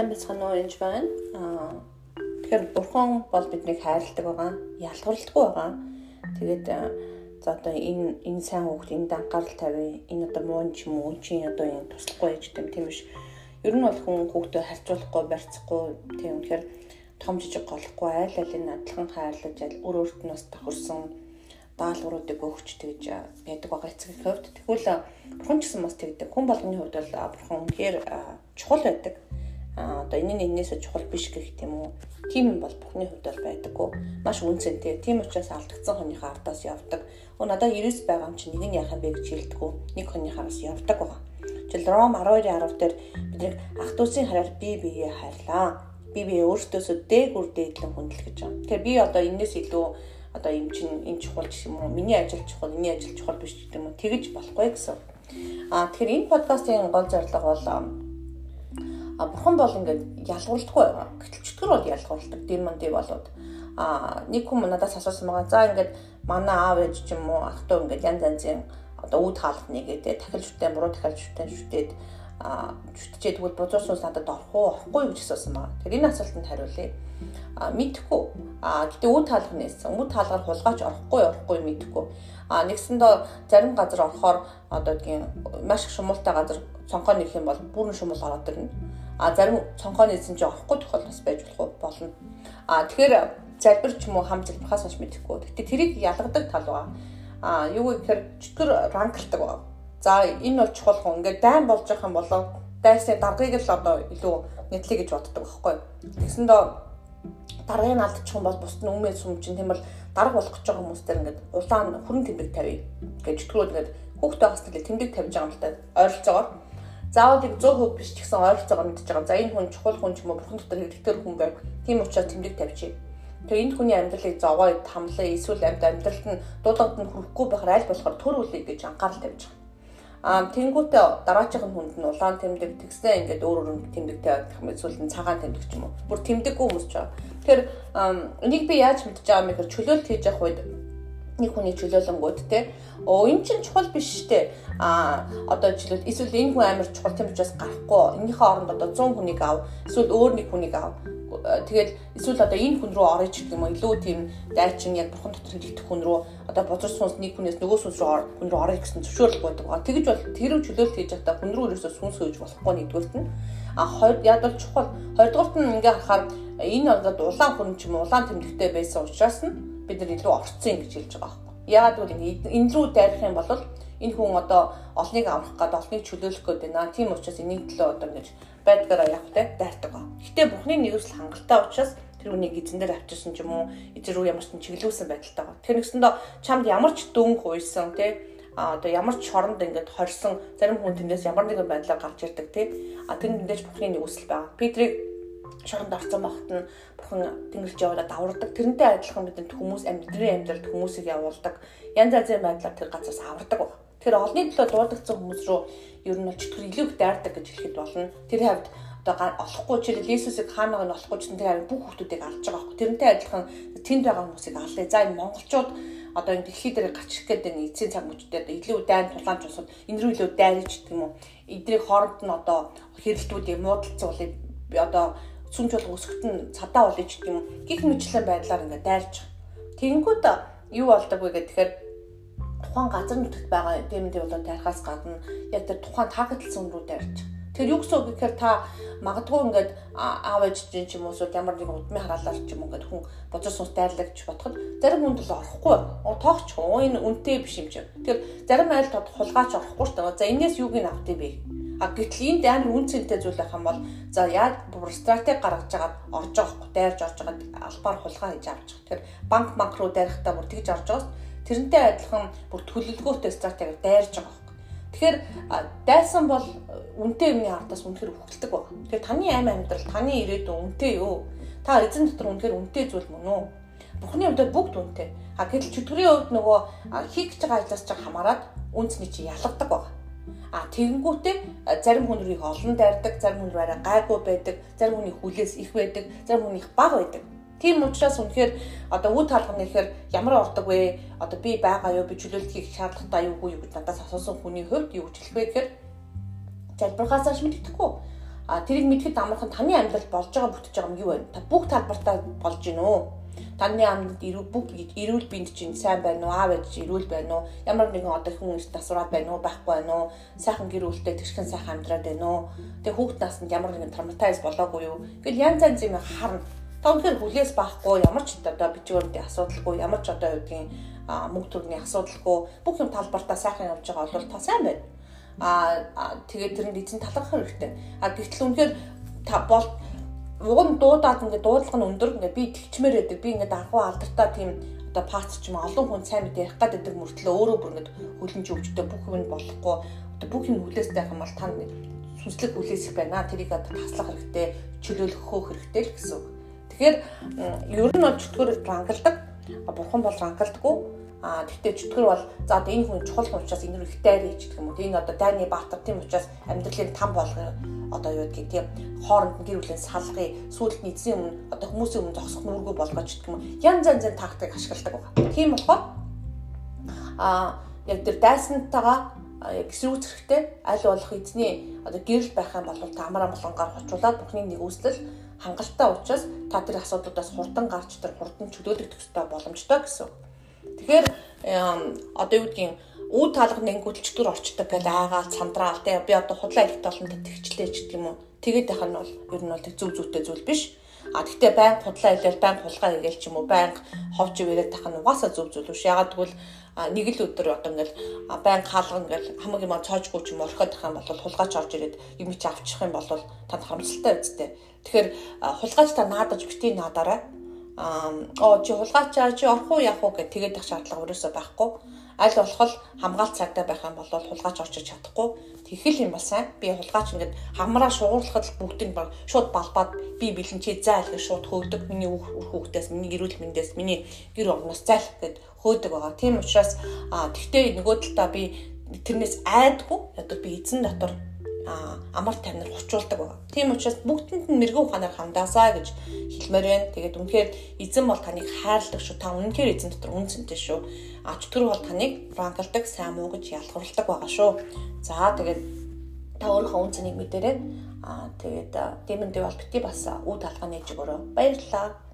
сайн байцгаана уу энэ байна. Аа тэгэхээр бурхан бол биднийг хайрладаг байгаа, ялгарлагдаггүй байгаа. Тэгээд за одоо энэ энэ сайн хүүхд энд анхаарал тавь. Энэ одоо муу ч юм уу чи одоо энэ туслахгүй гэж тийм тийм биш. Ер нь бол хүн хүүхдээ харьцуулахгүй, барьцахгүй тийм тэгэхээр том жижиг голохгүй айл алын адилхан хайрлаж өөр өөрт нь бас давхарсан даалгавруудыг өгч тэгж байдаг байгаа эцгийн хувьд. Тэгвэл бурхан ч гэсэн бас тэгдэг. Хүн болгоны хувьд бол бурхан үнэхээр чухал байдаг одоо энэ нь энэсээ чухал биш гэх тийм үү. Тийм юм бол бүхний хувьд бол байдаггүй. Маш үнцэнтэй. Тийм учраас алдагдсан хүнийхээ ардаас явдаг. Өө надад 90 байгаа юм чи нэг нь яхаа бэ гэж хэлдэггүй. Нэг хүнийхээс явдаг байгаа. Жил Ром 12:10 дээр бидний ах トゥ усын хараар би биеэ хайрлаа. Би бие өөртөөсөө дээгүр дээдлэн хүндэл гэж байгаа. Тэгэхээр би одоо энэс илүү одоо юм чин энэ чухал гэх юм уу? Миний ажил чухал, миний ажил чухал биш гэдэг юм уу? Тэгэж болохгүй гэсэн. А тэгэхээр энэ подкастын гол зорилго бол А бурхан бол ингээд ялгуулдаггүй байгаа. Гэтэл чөтгөр бол ялгуулдаг. Демон дэв болоод а нэг хүн надаас асуусан байгаа. За ингээд манай аав ээж ч юм уу ах トゥ ингээд янз янзын одоо үд хаалх нэгээд дахил шүтэн буруу дахил шүтэн шүтээд а шүтчээ тэгвэл бузуур суус надад орох уу орохгүй гэж асуусан байгаа. Тэгэхээр энэ асуултанд хариулъя. А мэдхгүй. А гэтээ үд хаалх нээсэн. Үд хаалгаар хулгайч орохгүй орохгүй мэдхгүй. А нэгсэндээ зарим газар орохоор одоо гэдгийг маш их шумуултай газар цонхоо нэх юм бол бүрэн шумуул ороод ирнэ А зарим цонхооны эзэн чи орохгүй тохиол бас байж болох болно. А тэгэхээр залбир ч юм уу хам залбирхаас хойш мэдэхгүй. Гэтэ тэрийг ялгадаг тал байгаа. А юу гэхээр чөтгөр ранглдаг байгаа. За энэ бол чухал хүн. Ингээд дайн болж байгаа юм болоо дайсны даргыг л одоо илүү нэтлэе гэж боддог байхгүй. Тэгсэндээ даргыг нь алдчих юм бол бусд нь өмнө сүм чинь тийм бол дарга болох гэж байгаа хүмүүстээр ингээд улаан хүрэн тэмдэг тавь гэж чөтгөрүүд ингээд хүүхдээ хас төлөө тэмдэг тавьж байгаа юм л та ойролцоогоор заавал яг 100% биш ч гэсэн ойролцоогоор мэдж байгаа. За энэ хүн чухал хүн ч юм уу бурхан дотор хэрэгтэр хүн байв. Тийм учраас тэмдэг тавьчих. Тэгээ энэ хүний амьдралыг зовоо тамлаа эсвэл амьд амьдралд нь дуудлагад нь хүрэхгүй байхаар аль болохоор төр үлээ гэж анхаарал тавьж байгаа. Аа тэнгуүтээ дараачихын хүнд нь улаан тэмдэг тэгснээ ингээд өөр өөр тэмдэгтэй байх юм эсвэл цагаан тэмдэг ч юм уу. Бүр тэмдэггүй хүмүүс ч байгаа. Тэгэхээр энийг би яаж мэдж байгаа юм гэхээр чөлөөлт хийж явах үед нэг хүний чөлөөлөнгүүд те. Оо эн чинь чухал биш штэ. А одоо жишээлбэл эсвэл энэ хүн амар чухал тийм учраас гарахгүй. Энийхээ оронд одоо 100 хүнийг ав эсвэл өөр нэг хүнийг ав. Тэгэл эсвэл одоо энэ хүн рүү орё ч гэх юм илүү тийм дайчин яг бурхан дотор хэлэгдэх хүн рүү одоо бозор сүнс нэг хүнээс нөгөө сүнс рүү хүн рүү орё гэсэн зөвшөөрөл байдаг. Тэгэж бол тэр чөлөөлт хийж байхдаа хүн рүү ерөөсөө сүнс хөөж болохгүй нэгдүгürt нь. А хоёр яд бол чухал. Хоёрдугаарт нь ингээ харахаар энэ одоо улаан хүн ч юм улаан тэмдэгтэй байсан учраас нь бид нар илүү орцсон гэж хэлж байгаа байхгүй. Яагаад гэвэл энэ рүү дайрах юм бол энэ хүн одоо олныг аврах гээд олныг чөлөөлөх гээд байна. Тийм учраас энийг төлөө одоо ингэж байдгаараа явахтай дайрдаг ба. Гэтэ бухны нэгүсэл хангалттай учраас тэр үнийг эзэн дээр авчирсан ч юм уу эзэн рүү ямар ч чиглүүлсэн байдалтай ба. Тэр нэгсэндээ чамд ямар ч дөнгө хуйсан тий а одоо ямар ч шоронд ингээд хорсон зарим хүн тэндээс ямар нэгэн байдлаар гарч ирдэг тий а тэр тэндээс бухны нэгүсэл байгаа. Петрийг шоронд орцсон багт нь бүхэн тэнгэрлж явуулаад давардаг. Тэрнтэй адилхан бидэнд хүмүүс амьдрын амьдралд хүмүүсийг явуулдаг. Янз янзын байдлаар тэр газраас авардаг баг. Тэр олонний төлөө дуудагдсан хүмүүс рүү ер нь бол чөтгөр илүү дайрдаг гэж хэлэхэд болно. Тэр хавьд одоо олохгүй чирэл Иесусыг хаанаг нь олохгүй ч тэр харин бүх хүмүүсийг алж байгаа байхгүй. Тэрнтэй адилхан тэнд байгаа хүмүүсийг аллаа. За энэ монголчууд одоо энэ дэлхий дээр гач ирэх гэдэг энэ эцсийн цаг мөчтөд илүү дайн тулаамж усууд энэ рүү илүү дайрч гэдэг юм уу. Эдний хооронд нь одоо хэрэлтүүд муудалцсан бол одоо сүмж бол өсгөт нь цадаа болъё ч гэдэг юм гих мэтлэн байдлаар ингээд байгаа. Тэгэнгүүт юу болдог вэ тэгэхээр тухайн газар нутагт байгаа дэмэд болоод тарихаас гадна яг тэр тухайн таагдсан рүү дайрч. Тэр юу гэсэн үг гэхээр та магадгүй ингээд аав ээж чинь ч юм уу ямар нэг удмын хараалаар ч юм ингээд хүн бозор сус дайрлагч бодоход зарим хүнд л орохгүй. Тоогч хүн энэ үнэтэй биш юм чинь. Тэгэхээр зарим айл тод хулгаач орохгүй шүү дээ. За энэс юуг нь автыг бэ? А гэтэл энд амар үн цэнтэй зүйл байх юм бол за яаж стратеги гаргаж агаад орж байгаа хгүй дайрж орж байгаа албаар хулгай хийж авч байгаа. Тэгэхээр банк банк руу дайрахтаа бүр тэгж орж байгаас тэрнтэй адилхан бүр төлөвлөгөөтэй стратеги дайрж байгаа хгүй. Тэгэхээр дайсан бол үнтэй юмны ардаас үнэхээр хөвгөлдөг байна. Тэгэхээр таны амь амьдрал таны ирээдүйн үнтэй юу? Та эзэн дотор үнэхээр үнтэй зүйл мөн үү? Бухны хувьд бүгд үнтэй. А гэтэл чөтгөрийн хувьд нөгөө хийх гэж байгаа ажлаас ч хамаарат үнцний чи ялгадаг байна А тэгэнгүүтээ зарим хүн рүү их олон дайрдаг, зарим хүн рүү арай гайгүй байдаг, зарим хүний хүлээс их байдаг, зарим хүний их бага байдаг. Тийм учраас үнэхээр одоо үд хаалганы ихээр ямар ордог вэ? Одоо би байгаа юу? Би чөлөөлт хийх шаардлагатай юугүй юу гэж надаас асуусан хүний хувьд юу гэж хэлэх вэ гэхээр залбирхаас ш мэддэхгүй. А тэрийг мэдхэд амархан таны амьдралд болж байгаа бүтэж байгаа юм юу вэ? Та бүх талбартаа болж гин үү? Таны амьд бүх эрүүл биед чинь сайн байна уу? Аав ээж эрүүл байна уу? Ямар нэгэн одоо хүн эрт асуураад байна уу? Байхгүй байна уу? Сайхан гэр бүлтэй тэрхэн сайхан амьдраад байна уу? Тэгээ хүүхд наснд ямар нэгэн травматайз болоогүй юу? Ингээл янз янз юм харна. Та үнэхээр хүлээс байхгүй ямар ч одоо бичвэрийн асуудалгүй ямар ч одоо юу гэдгийг мөнгө төрний асуудалгүй бүх юм талбартаа сайхан явж байгаа бол та сайн байна. Аа тэгээд тэрэнд эзэн талархах хэрэгтэй. А гэтэл үнэхээр та бол уг нь дуудаад ингээд дуудлага нь өндөр ингээд би тэгчмээр байдаг. Би ингээд анхуу алдартай тийм одоо пац ч юм олон хүн сайн мэдээ ярих гэдэг мөртлөө өөрөө бүр ингээд хөлн живжтэй бүх юм болохгүй одоо бүх юм хүлээстэй байх юм бол та сүнслэг хүлээсэх байна. Тэрийг одоо таслах хэрэгтэй, чөлөөлөх хөөх хэрэгтэй л гэсэн үг. Тэгэхээр ер нь бол чөтгөр рангалдаг. Бурхан бол рангaldаггүй. А тэгтээ чөтгөр бол за одоо энэ хүн чухал хүн учраас энэ рүү их дайр хийж гэх юм уу. Энэ одоо дайны баатар тийм учраас амьдралын там болгоё. Одоо юу гэдгийг тийм хооронд нь гэр бүлийн салгыг сүүлд нь эзэн өмнө одоо хүмүүсийн өмнө зогсох нүргүү болгож гэх юм уу. Янз янзын тактик ашигладаг байна. Тийм болохоор а яг тэр дайсантайгаа яг эсрүүц хэрэгтэй аль болох эзний одоо гэрэл байх юм бол та амар амгалангаар хочуулаад бүхний нэг үүслэл хангалттай учраас та тэр асуудлуудаас хурдан гарч тэр хурдан чөлөөлөгдөх ёстой боломжтой гэсэн. Тэгэхээр одоо юу гэдгийг үе таалга нэнгүүлчдэр орчдөг гэж аагаал цандраал тэ би одоо худлаа ихтэй болонд тэгчлээ ч гэх юм уу. Тэгээд байх нь бол ер нь бол зөв зүйтэй зүйл биш. А тэгтээ байн худлаа хэлэл байн хулгай хийгээл ч юм уу байн ховч ирээд тах нь угаасаа зөв зүйл биш. Ягаад гэвэл нэг л өдөр одоо ингээл байн хаалга ингээл хамаг юм цоожгүй ч юм орхиод тах юм бол хулгайч орж ирээд юм чи авчих юм бол танд харамсалтай үсттэй. Тэгэхээр хулгайч та наадаж битгий наадаарай. Аа оо чи хулгайчаа чи орох уу явах уу гэж тэгээд их шаардлага өрөөсөө байхгүй. Аль болох хамгаалт цагдаа байх юм бол хулгайч орчиж чадахгүй. Тэгэхэл юм бол сайн. Би хулгайч ингээд хамраа шугуурлахад бүгдийг баг шууд балбаад би бэлэн чи зайл гэж шууд хөөдөг. Миний хүүхдээс, миний гэрүүл мэндээс, миний гэр орноос зайл гэд хөөдөг байгаа. Тийм учраас аа тэгтээ нөгөө талдаа би тэрнээс айдгүй. Одоо би эзэн дотор амар тамнар хучуулдаг байна. Тийм учраас бүгдэнд нь мэрэгүү ухаанаар хандаасаа гэж хэлмээр байна. Тэгээд үнэхээр эзэн бол таныг хайрладаг шүү. Та үнэхээр эзэн дотор үнцэнтэй шүү. А чөтгөр бол таныг франкалдаг, сайн муу гэж ялгаруулдаг байгаа шүү. За тэгээд та өөрийнхөө үнцнийг мэдэрээ. А тэгээд дэмэндээ бол бити бас үе талгаа нээж өгөрөө. Баярлалаа.